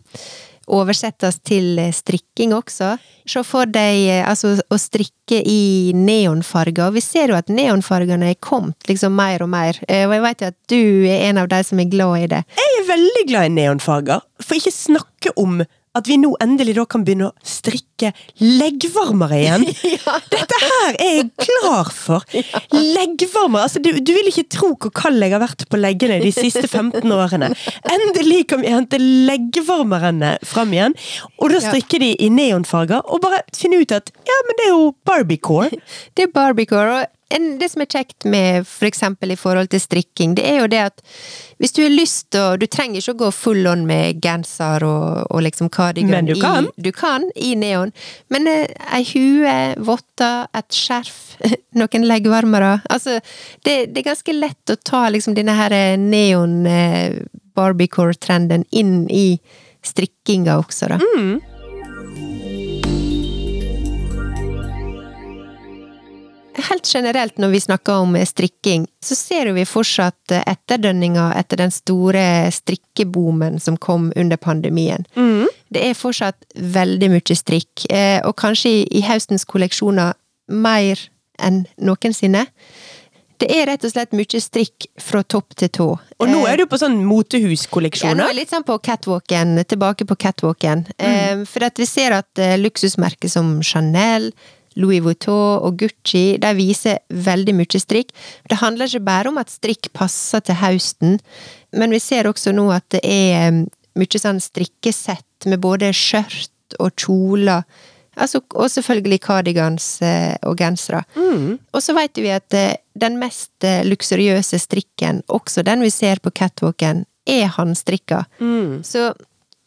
oversettes til eh, strikking også. Se for deg eh, altså, å strikke i neonfarger. Og vi ser jo at neonfargene er kommet liksom mer og mer. Og jeg vet jo at du er en av de som er glad i det. Jeg er veldig glad i neonfarger, for ikke snakke om at vi nå endelig da kan begynne å strikke leggvarmere igjen. Dette her er jeg klar for! Leggvarmere! Altså, du, du vil ikke tro hvor kald jeg har vært på leggene de siste 15 årene. Endelig kan vi hente leggvarmerne fram igjen, og da Ja. strikker de i neonfarger, og bare finne ut at ja, men det er jo barbiecore. Det er Barbiecore. Og en, det som er kjekt med for eksempel i forhold til strikking, det er jo det at hvis du har lyst til Du trenger ikke å gå full on med genser og, og liksom cardigan Men du kan. I, du kan, i neon. Men eh, ei hue, votter, et skjerf, noen leggvarmere Altså, det, det er ganske lett å ta liksom denne her neon eh, Barbiecore-trenden inn i strikkinga også, da. Helt generelt når vi snakker om strikking, så ser vi fortsatt etterdønninger etter den store strikkeboomen som kom under pandemien. Det er fortsatt veldig mye strikk, eh, og kanskje i, høstens kolleksjoner mer enn noensinne. Det er rett og slett mye strikk fra topp til tå. Og nå Eh, er du på sånn ja, nå er jeg litt sånn på catwalken, tilbake på catwalken. Mm. for at vi ser at eh, luksusmerker som Chanel, Louis Vuitton og Gucci de viser veldig mye strikk. Det handler ikke bare om at strikk passer til høsten, men vi ser også nå at det er eh, mye sånn strikkesett med både skjørt og kjoler. Altså, og selvfølgelig cardigans eh, og gensere. Og så vet vi at eh, den mest luksuriøse strikken, også den vi ser på catwalken, er håndstrikka. Så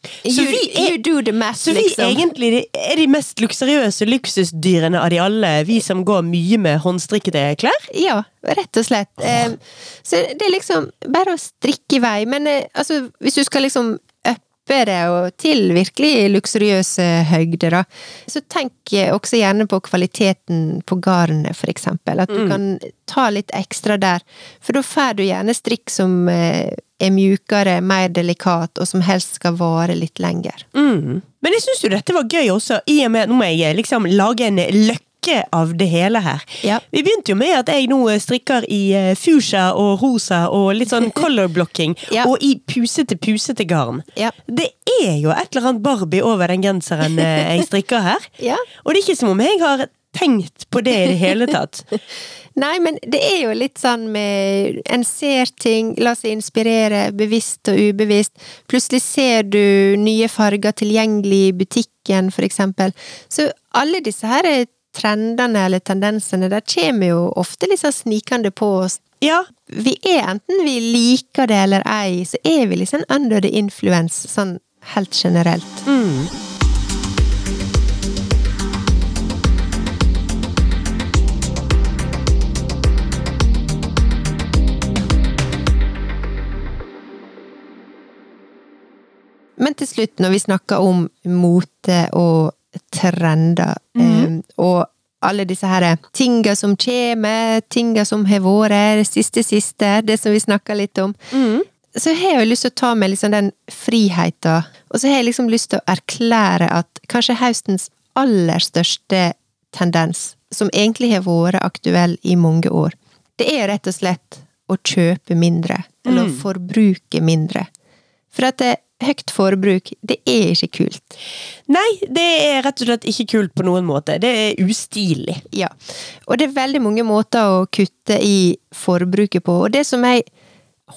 Så you, vi er- you do the math, Så vi liksom. egentlig er de mest luksuriøse luksusdyrene av de alle, vi som går mye med håndstrikkede klær? Ja, rett og slett. Eh, så det er liksom bare å strikke i vei. Men eh, altså, hvis du skal liksom uppe det og til virkelig luksuriøse høgder, da, så tenk eh, også gjerne på kvaliteten på garnet, for eksempel. At du kan ta litt ekstra der. For da får du gjerne strikk som eh, er mjukere, mer delikat, og som helst skal vare litt lenger. Mm. Men jeg syns jo dette var gøy også, i og med at Nå må jeg liksom lage en løkke av det hele her. Ja. Vi begynte jo med at jeg nå strikker i eh, fuchsia og rosa og litt sånn color blocking, Ja. og i pusete, pusete garn. Ja. Det er jo et eller annet Barbie over den genseren eh, jeg strikker her. Ja. Og det er ikke som om jeg har tenkt på det i det hele tatt. Nei, men det er jo litt sånn med En ser ting, la seg inspirere, bevisst og ubevisst. Plutselig ser du nye farger tilgjengelig i butikken, for eksempel. Så alle disse her trendene eller tendensene, der kommer jo ofte sånn snikende på oss. Ja, Vi er, enten vi liker det eller ei, så er vi liksom under the influence, sånn helt generelt. Men til slutt, når vi snakker om mote og trender, eh, og alle disse her tinga som kommer, tinga som har vært, siste siste, det som vi snakka litt om, så har jeg jo lyst til å ta med liksom den friheten, og så har jeg liksom lyst til å erklære at kanskje høstens aller største tendens, som egentlig har vært aktuell i mange år, det er rett og slett å kjøpe mindre, eller å forbruke mindre. For at det, høyt forbruk, det er ikke kult. Nei, det er rett og slett ikke kult på noen måte. Det er ustilig. Ja. Og det er veldig mange måter å kutte i forbruket på, og det som jeg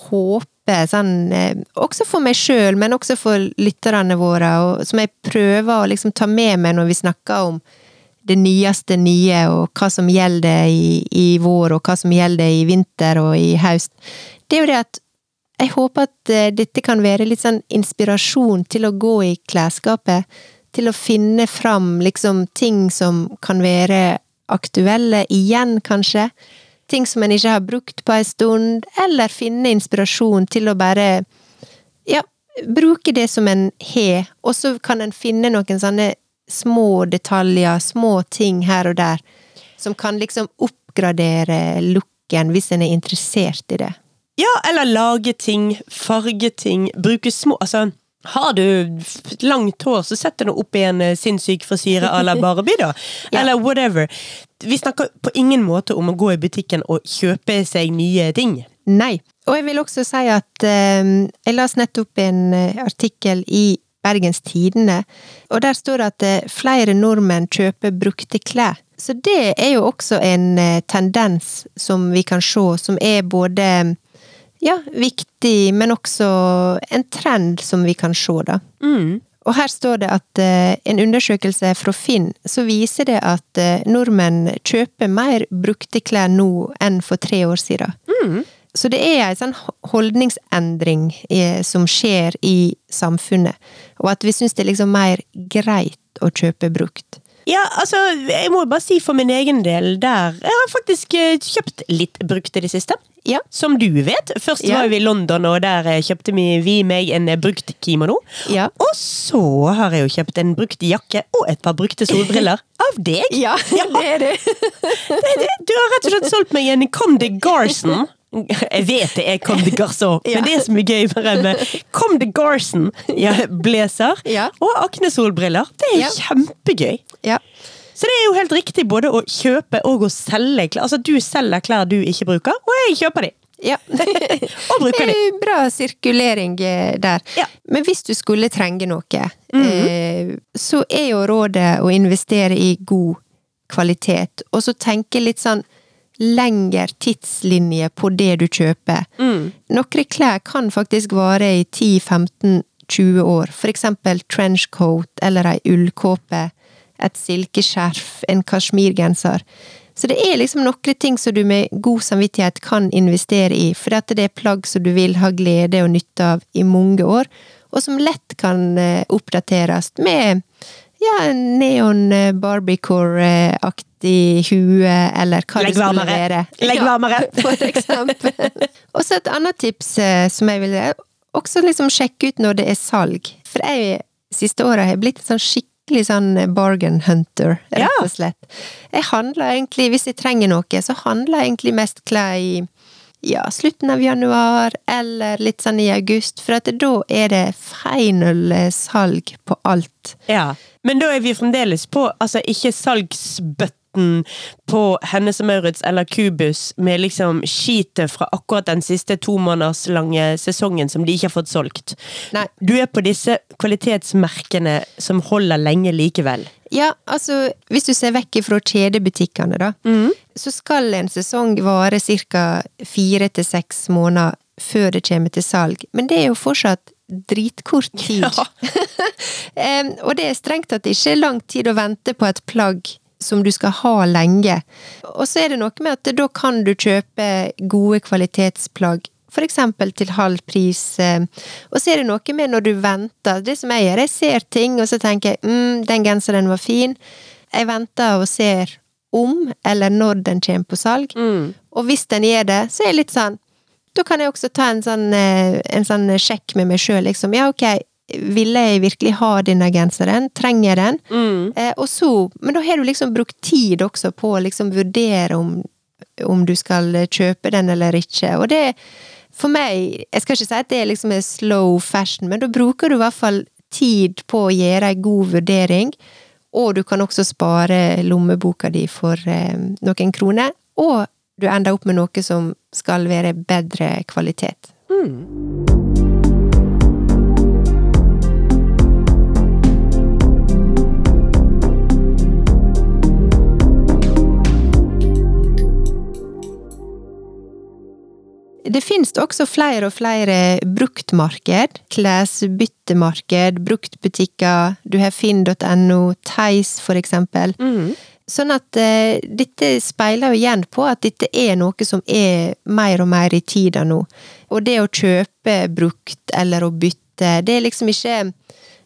håper, sånn, eh, også for meg sjøl, men også for lytterne våre, og som jeg prøver å liksom ta med meg når vi snakker om det nyeste nye, og hva som gjelder i, i vår, og hva som gjelder i vinter og i høst, det er jo det at jeg håper at eh, dette kan være litt sånn inspirasjon til å gå i klesskapet, til å finne fram liksom ting som kan være aktuelle igjen, kanskje. Ting som en ikke har brukt på en stund, eller finne inspirasjon til å bare ja, bruke det som en har, og så kan en finne noen sånne små detaljer, små ting her og der, som kan liksom oppgradere looken hvis en er interessert i det. Ja, eller lage ting, farge ting, bruke små Altså, har du langt hår, så sett det nå opp i en eh, sinnssyk frisyre à la Barbie, da. Ja. Eller whatever. Vi snakker på ingen måte om å gå i butikken og kjøpe seg nye ting. Nei. Og jeg vil også si at eh, jeg las nettopp en eh, artikkel i Bergens Tidende, og der står det at eh, flere nordmenn kjøper brukte klær. Så det er jo også en tendens som vi kan se, som er både ja, viktig, men også en trend som vi kan se, da. Og her står det at eh, en undersøkelse fra Finn, så viser det at eh, nordmenn kjøper mer brukte klær nå enn for tre år siden. Så det er en sånn holdningsendring eh, som skjer i samfunnet, og at vi syns det er liksom mer greit å kjøpe brukt. Ja, altså, jeg må bare si for min egen del der Jeg har faktisk eh, kjøpt litt brukt i det siste. Ja. Som du vet. Først Ja. var vi i London, og der eh, kjøpte vi, meg en eh, brukt kimono. Ja. Og så har jeg jo kjøpt en brukt jakke og et par brukte solbriller av deg. Ja, det er det. Det- det- Du har rett og slett solgt meg en Conde de Garson. Jeg vet det er Comme de Garçon, Ja. men det som er gøy med Comme de Garson ja, Ja. og Akne-solbriller. Det er kjempegøy. Ja. Så det er jo helt riktig både å kjøpe og å selge klær. Altså, du selger klær du ikke bruker, og jeg kjøper de. Ja. Og bruker de. Bra sirkulering eh, der. Men hvis du skulle trenge noe, eh, så er jo rådet å investere i god kvalitet, og så tenke litt sånn lengre tidslinje på det du kjøper. Noen klær kan faktisk vare i 10-15-20 år, for eksempel trenchcoat eller ei ullkåpe, et silkeskjerf, en kasjmirgenser. Så det er liksom noen ting som du med god samvittighet kan investere i, for dette det er plagg som du vil ha glede og nytte av i mange år, og som lett kan eh, oppdateres med ja, neon eh, barbiecore-aktig hue, eller hva Legg det skulle være. Legg varmere. for eksempel. Og så et annet tips eh, som jeg vil også liksom sjekke ut når det er salg. For jeg siste året har blitt en sånn skikkelig sånn bargain hunter, rett og slett. Jeg handler egentlig, hvis jeg trenger noe, så handler jeg egentlig mest klær i ja, slutten av januar, eller litt sånn i august, for at da er det final salg på alt. Ja, men da er vi fremdeles på, altså ikke salgsbøtten på Hennes og Maurits eller Kubus med liksom skitet fra akkurat den siste to måneders lange sesongen som de ikke har fått solgt. Nei. Du er på disse kvalitetsmerkene som holder lenge likevel. Ja, altså, hvis du ser vekk fra kjedebutikkene, da, så skal en sesong vare ca. fire til seks måneder før det kommer til salg. Men det er jo fortsatt dritkort tid. Ja. um, og det er strengt tatt ikke lang tid å vente på et plagg som du skal ha lenge. Og så er det noe med at da kan du kjøpe gode kvalitetsplagg for eksempel til halv pris. eh, Og så er det noe med når du venter. Det som jeg gjør, jeg ser ting, og så tenker jeg mm, den genseren var fin. Jeg venter og ser om, eller når den kommer på salg. Og hvis den gjør det, så er jeg litt sånn Da kan jeg også ta en sånn, eh, en sånn sjekk med meg sjøl, liksom. Ja, ok, ville jeg virkelig ha denne genseren? Trenger jeg den? Eh, og så Men da har du liksom brukt tid også på å liksom vurdere om, om du skal kjøpe den eller ikke. Og det for meg Jeg skal ikke si at det liksom er slow fashion, men da bruker du i hvert fall tid på å gjøre ei god vurdering. Og du kan også spare lommeboka di for eh, noen kroner. Og du ender opp med noe som skal være bedre kvalitet. Det finnes også flere og flere bruktmarked. Klesbyttemarked, bruktbutikker. Du har finn.no, Theis for eksempel. Sånn at eh, dette speiler jo igjen på at dette er noe som er mer og mer i tida nå. Og det å kjøpe brukt eller å bytte, det er liksom ikke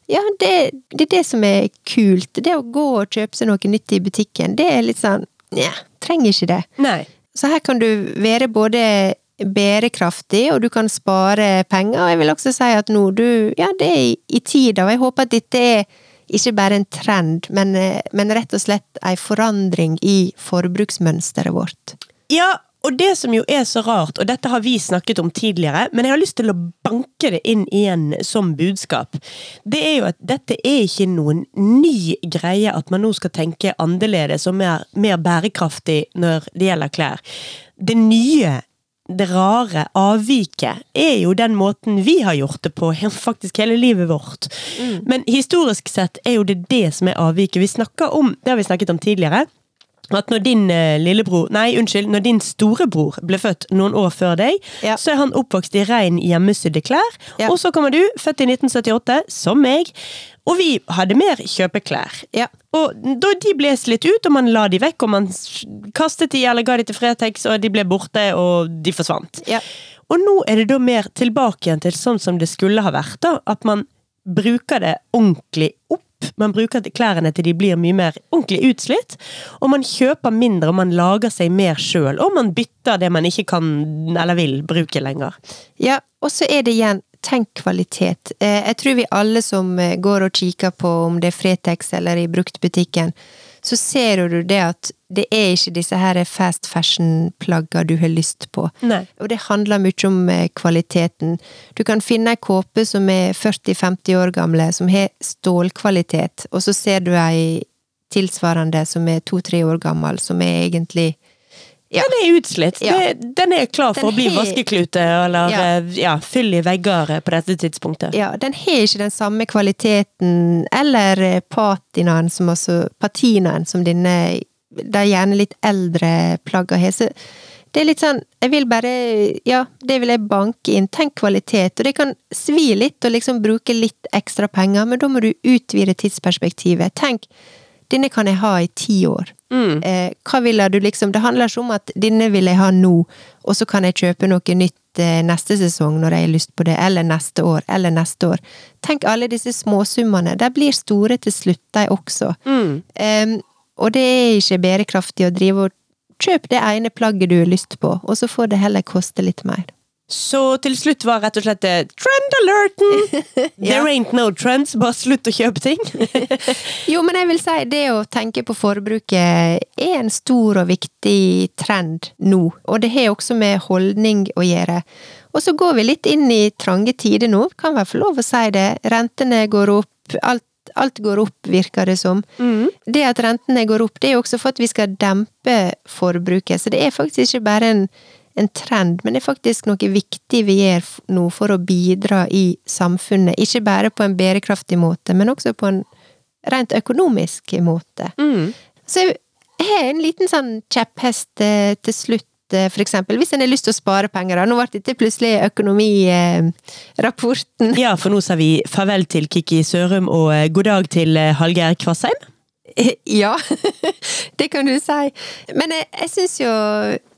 Ja, det, det er det som er kult. Det å gå og kjøpe seg noe nytt i butikken, det er litt sånn Nja, trenger ikke det. Nei. Så her kan du være både bærekraftig, og du kan spare penger. Og jeg vil også si at nå, du Ja, det er i, tida, og jeg håper at dette er ikke bare en trend, men, eh, men rett og slett en forandring i forbruksmønsteret vårt. Ja, og det som jo er så rart, og dette har vi snakket om tidligere, men jeg har lyst til å banke det inn igjen som budskap, det er jo at dette er ikke noen ny greie at man nå skal tenke annerledes og mer, mer bærekraftig når det gjelder klær. Det nye det rare avviket er jo den måten vi har gjort det på faktisk hele livet vårt. Men historisk sett er jo det det som er avviket. Vi snakker om, det har vi snakket om tidligere, at når din eh, lillebror, nei unnskyld, når din storebror ble født noen år før deg, Ja. så er han oppvokst i rein hjemmesydde klær. Ja. Og så kommer du, født i 1978, som meg, og vi hadde mer kjøpeklær. Ja. Og da de ble slitt ut, og man la de vekk, og man kastet de eller ga de til Fretex, og de ble borte, og de forsvant. Ja. Og nå er det da mer tilbake igjen til sånn som det skulle ha vært, da. At man bruker det ordentlig opp. Man bruker klærne til de blir mye mer ordentlig utslitt. Og man kjøper mindre, og man lager seg mer sjøl. Og man bytter det man ikke kan eller vil bruke lenger. Ja, og så er det igjen tenk kvalitet. Eh, Jeg tror vi alle som eh, går og kikker på om det er Fretex eller i bruktbutikken, så ser du det at det er ikke disse her fast fashion-plagga du har lyst på. Nei. Og det handler mye om eh, kvaliteten. Du kan finne ei kåpe som er 40-50 år gamle, som har stålkvalitet, og så ser du ei tilsvarende som er to-tre år gammel, som er egentlig Ja. Den er utslitt. Ja. Den er klar for Den å bli har- vaskeklute eller Ja. ja. ja, fyll i vegger eh, på dette tidspunktet. Ja, den har ikke den samme kvaliteten, eller eh, patinaen som også Patinaen som denne De gjerne litt eldre plagga har. Så det er litt sånn Jeg vil bare Ja, det vil jeg banke inn. Tenk kvalitet. Og det kan svi litt å liksom bruke litt ekstra penger, men da må du utvide tidsperspektivet. Tenk denne kan jeg ha i ti år. Mm. Eh, hva ville du liksom Det handler ikke om at denne vil jeg ha nå, og så kan jeg kjøpe noe nytt eh, neste sesong når jeg har lyst på det, eller neste år, eller neste år. Tenk alle disse småsummene. De blir store til slutt, de også. Mm. Eh, og det er ikke bærekraftig å drive og kjøpe det ene plagget du har lyst på, og så får det heller koste litt mer. Så til slutt var rett og slett det trend alerten! There ain't no trends, bare slutt å kjøpe ting. Jo, men jeg vil si det å tenke på forbruket er en stor og viktig trend nå, og det har også med holdning å gjøre. Og så går vi litt inn i trange tider nå, kan vel få lov å si det. Rentene går opp, alt, alt går opp, virker det som. Mm. Det at rentene går opp, det er jo også for at vi skal dempe forbruket, så det er faktisk ikke bare en, en trend, men det er faktisk noe viktig vi gjør nå for å bidra i samfunnet. Ikke bare på en bærekraftig måte, men også på en rent økonomisk måte. Mm. Så jeg har en liten sånn kjepphest eh, til slutt, eh, for eksempel, hvis en har lyst til å spare penger. da. Nå ble dette plutselig økonomirapporten. Ja, for nå sa vi farvel til Kikki Sørum og eh, god dag til Hallgeir Kvassheim. Ja, det kan du si. Men jeg, jeg syns jo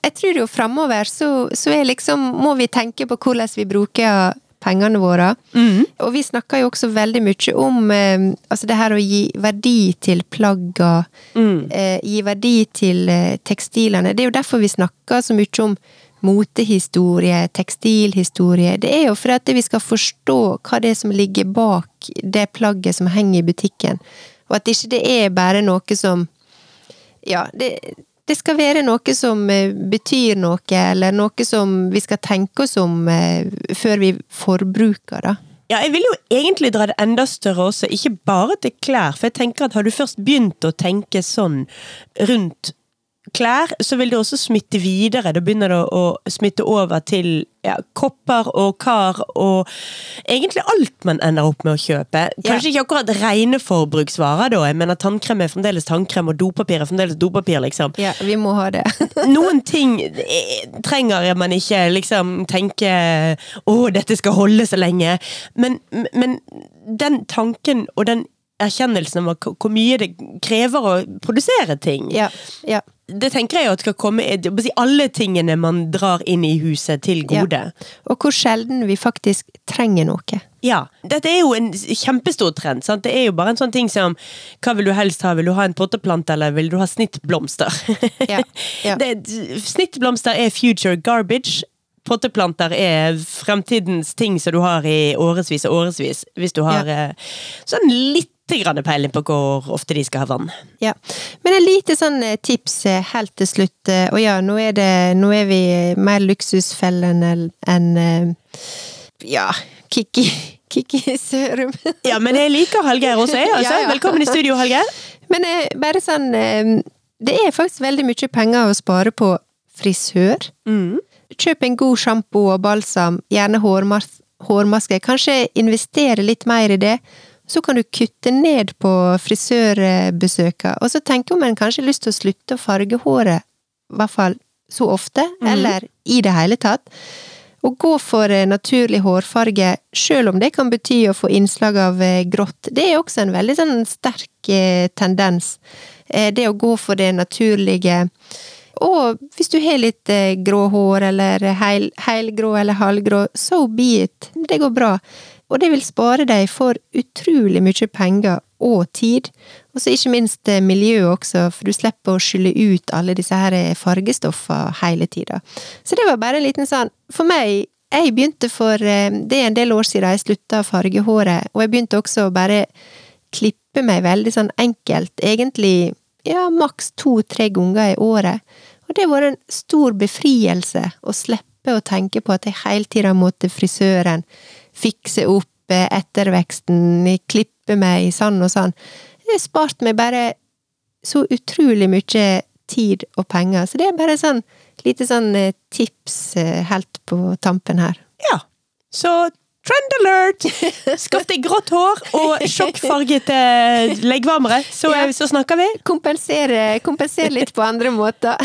Jeg tror jo framover så, så er liksom Må vi tenke på hvordan vi bruker pengene våre. Mm. Og vi snakker jo også veldig mye om eh, altså det her å gi verdi til plagga. Mm. Eh, gi verdi til eh, tekstilene. Det er jo derfor vi snakker så mye om motehistorie, tekstilhistorie. Det er jo for at vi skal forstå hva det er som ligger bak det plagget som henger i butikken. Og at ikke det er bare noe som Ja, det, det skal være noe som eh, betyr noe, eller noe som vi skal tenke oss om eh, før vi forbruker, da. Ja, jeg vil jo egentlig dra det enda større også, ikke bare til klær. For jeg tenker at har du først begynt å tenke sånn rundt klær, så vil det også smitte videre. Da begynner det å smitte over til ja, kopper og kar og egentlig alt man ender opp med å kjøpe. Kanskje ikke akkurat rene forbruksvarer, da. Jeg mener Tannkrem er fremdeles tannkrem, og dopapir er fremdeles dopapir, liksom. Ja, vi må ha det. Noen ting eh, trenger man ikke liksom tenke å, dette skal holde så lenge. Men, men den tanken og den erkjennelsen av hvor mye det krever å produsere ting, Ja, ja. det tenker jeg jo at skal komme alle tingene man drar inn i huset til gode. Og hvor sjelden vi faktisk trenger noe. Ja. Dette er jo en kjempestor trend. Sant? Det er jo bare en sånn ting som Hva vil du helst ha? Vil du ha en potteplante, eller vil du ha snittblomster? Ja, ja. Det, snittblomster er future garbage. Potteplanter er fremtidens ting som du har i årevis og årevis. Hvis du har ja. sånn litt grann peiling på hvor ofte de skal ha vann. Ja. Men et lite sånn eh, tips eh, helt til slutt. eh, Og ja, nå er, det, nå er vi mer luksusfellen enn Ja, Kikki. Kikki Sørum. Ja, men jeg liker Hallgeir også, jeg. Altså. Ja, ja. Velkommen i studio, Hallgeir. Men eh, bare sånn eh, Det er faktisk veldig mye penger å spare på frisør. Mm. Kjøp en god sjampo og balsam, gjerne hårmas hårmaske. Kanskje investere litt mer i det. Så kan du kutte ned på frisørbesøka. Og så tenke om en kanskje lyst til å slutte å farge håret, i hvert fall så ofte, eller i det hele tatt. Å gå for eh, naturlig hårfarge, selv om det kan bety å få innslag av eh, grått, det er også en veldig sånn sterk eh, tendens. Det å gå for det naturlige. Og hvis du har litt grå hår, eller heil, heilgrå eller halvgrå, so be it. Det går bra. Og det vil spare deg for utrolig mye penger og tid. Og så ikke minst miljøet også, for du slipper å skylle ut alle disse her eh, fargestoffene hele tida. Så det var bare en liten sånn For meg, jeg begynte for eh, Det er en del år siden jeg slutta å farge håret, og jeg begynte også å bare klippe meg veldig sånn enkelt. Egentlig ja, maks to-tre ganger i året. Og det har vært en stor befrielse å slippe å tenke på at jeg hele tida må til frisøren, fikse opp eh, etterveksten, klippe meg sånn og sånn. Det har spart meg bare så utrolig mye tid og penger. Så det er bare sånn lite sånn eh, tips eh, helt på tampen her. Ja. Så trend alert! Skaff deg grått hår og sjokkfargete leggvarmere, så, Ja. så snakker vi. Kompensere, kompensere litt på andre måter.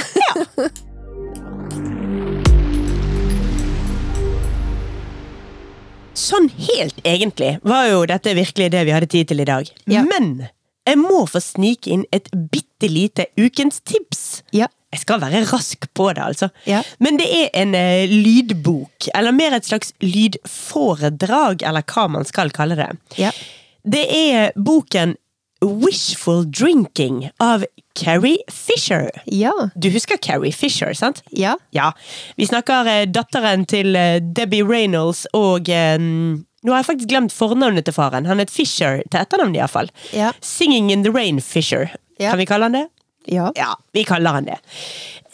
Sånn helt egentlig var jo dette virkelig det vi hadde tid til i dag. Ja. Men jeg må få snike inn et bitte lite ukens tips. Ja. Jeg skal være rask på det, altså. Ja. Men det er en uh, lydbok, eller mer et slags lydforedrag, eller hva man skal kalle det. Ja. Det er boken Wishful Drinking av Carrie Fisher. Ja. Du husker Carrie Fisher, sant? Ja. Ja. Vi snakker eh, datteren til eh, Debbie Reynolds og eh, Nå har jeg faktisk glemt fornavnet til faren. Han het Fisher til etternavn, iallfall. Ja. Singing in the Rain Fisher. Ja. Kan vi kalle han det? Ja. Ja, vi kaller han det.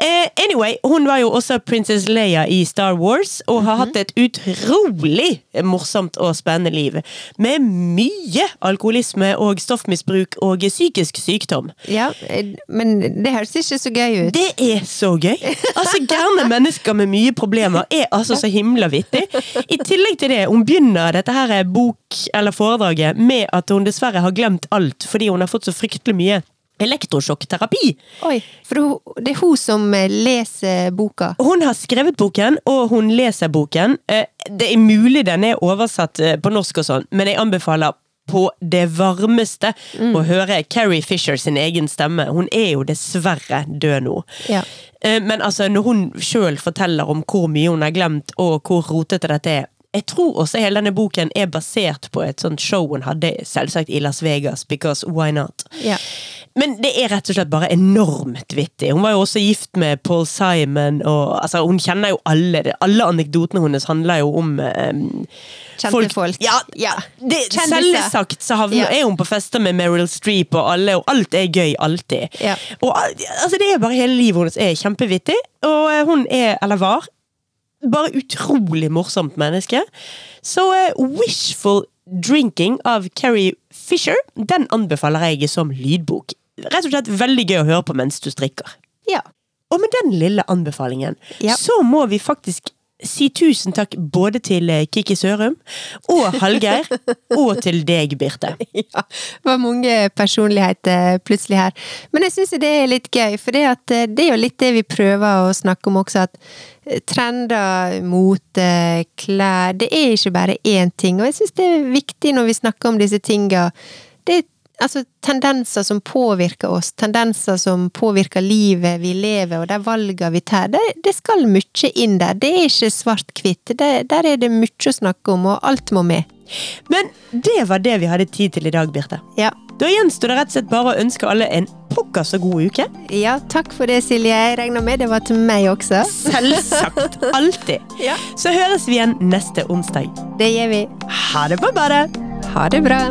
Eh, anyway, hun var jo også Princess Leia i Star Wars, og har hatt et utrolig morsomt og spennende liv. Med mye alkoholisme og stoffmisbruk og psykisk sykdom. ja. eh, Men det høres ikke så gøy ut. Det er så gøy! Altså, Gærne mennesker med mye problemer er altså så himla vittig. I tillegg til det, hun begynner dette her bok- eller foredraget med at hun dessverre har glemt alt fordi hun har fått så fryktelig mye elektrosjokkterapi. Oi, for det er hun som eh, leser boka. Hun har skrevet boken, og hun leser boken. Eh, Det er mulig den er oversatt eh, på norsk og sånn, men jeg anbefaler på det varmeste å høre Carrie Fisher sin egen stemme. Hun er jo dessverre død nå. Ja. Men altså, når hun sjøl forteller om hvor mye hun har glemt, og hvor rotete dette er Jeg tror også hele denne boken er basert på et sånt show hun hadde, selvsagt i Las Vegas, because why not? Ja. Men det er rett og slett bare enormt vittig. Hun var jo også gift med Paul Simon, og altså, hun kjenner jo alle. Alle anekdotene hennes handler jo om um, Kjente folk. Ja, Ja. Det, selvsagt så havner, Ja. er hun på fester med Meryl Streep og alle, og alt er gøy alltid. Ja. Og altså, det er bare hele livet hennes er kjempevittig, og eh, hun er, eller var, bare utrolig morsomt menneske. Så uh, Wishful Drinking av Carrie Fisher, den anbefaler jeg som lydbok. Rett og slett veldig gøy å høre på mens du strikker. Ja. Og med den lille anbefalingen, Ja. så må vi faktisk si tusen takk både til eh, Kiki Sørum og Hallgeir, og til deg, Birte. ja. Det var mange personligheter plutselig her. Men jeg syns det er litt gøy, for det, at eh, det er jo litt det vi prøver å snakke om også, at eh, trender, mote, klær Det er ikke bare én ting. Og jeg syns det er viktig når vi snakker om disse tinga. Det er altså tendenser som påvirker oss, tendenser som påvirker livet vi lever, og de valgene vi tar. Det, det skal mye inn der. Det er ikke svart-hvitt. Der er det mye å snakke om, og alt må med. Men det var det vi hadde tid til i dag, Birte. Ja. Da gjenstår det rett og slett bare å ønske alle en pokker så god uke. Ja, takk for det, Silje. Jeg regner med det var til meg også. Selvsagt. Alltid. Ja. Så høres vi igjen neste onsdag. Det gjør vi. Ha det på badet! Ha det bra.